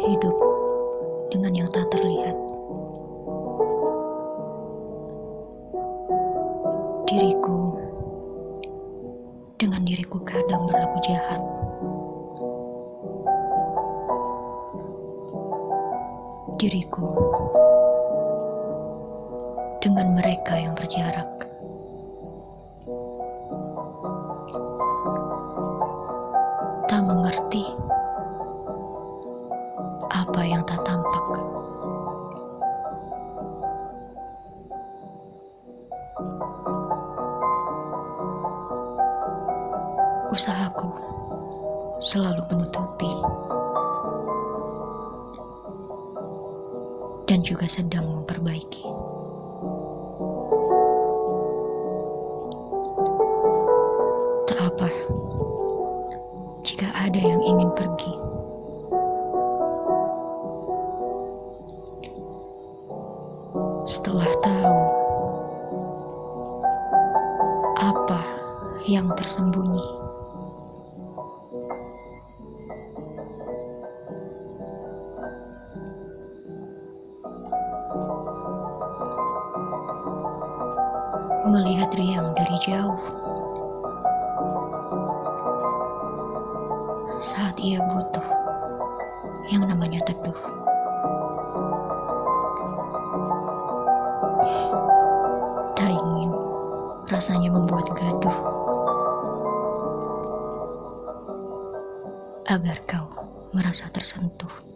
hidup dengan yang tak terlihat. Diriku dengan diriku kadang berlaku jahat. Diriku dengan mereka yang berjarak. Tak mengerti. Usahaku selalu menutupi dan juga sedang memperbaiki. Tak apa jika ada yang ingin pergi. Setelah tahu apa yang tersembunyi. Melihat Riang dari jauh. Saat ia butuh yang namanya teduh. Tak ingin rasanya membuat gaduh. Agar kau merasa tersentuh.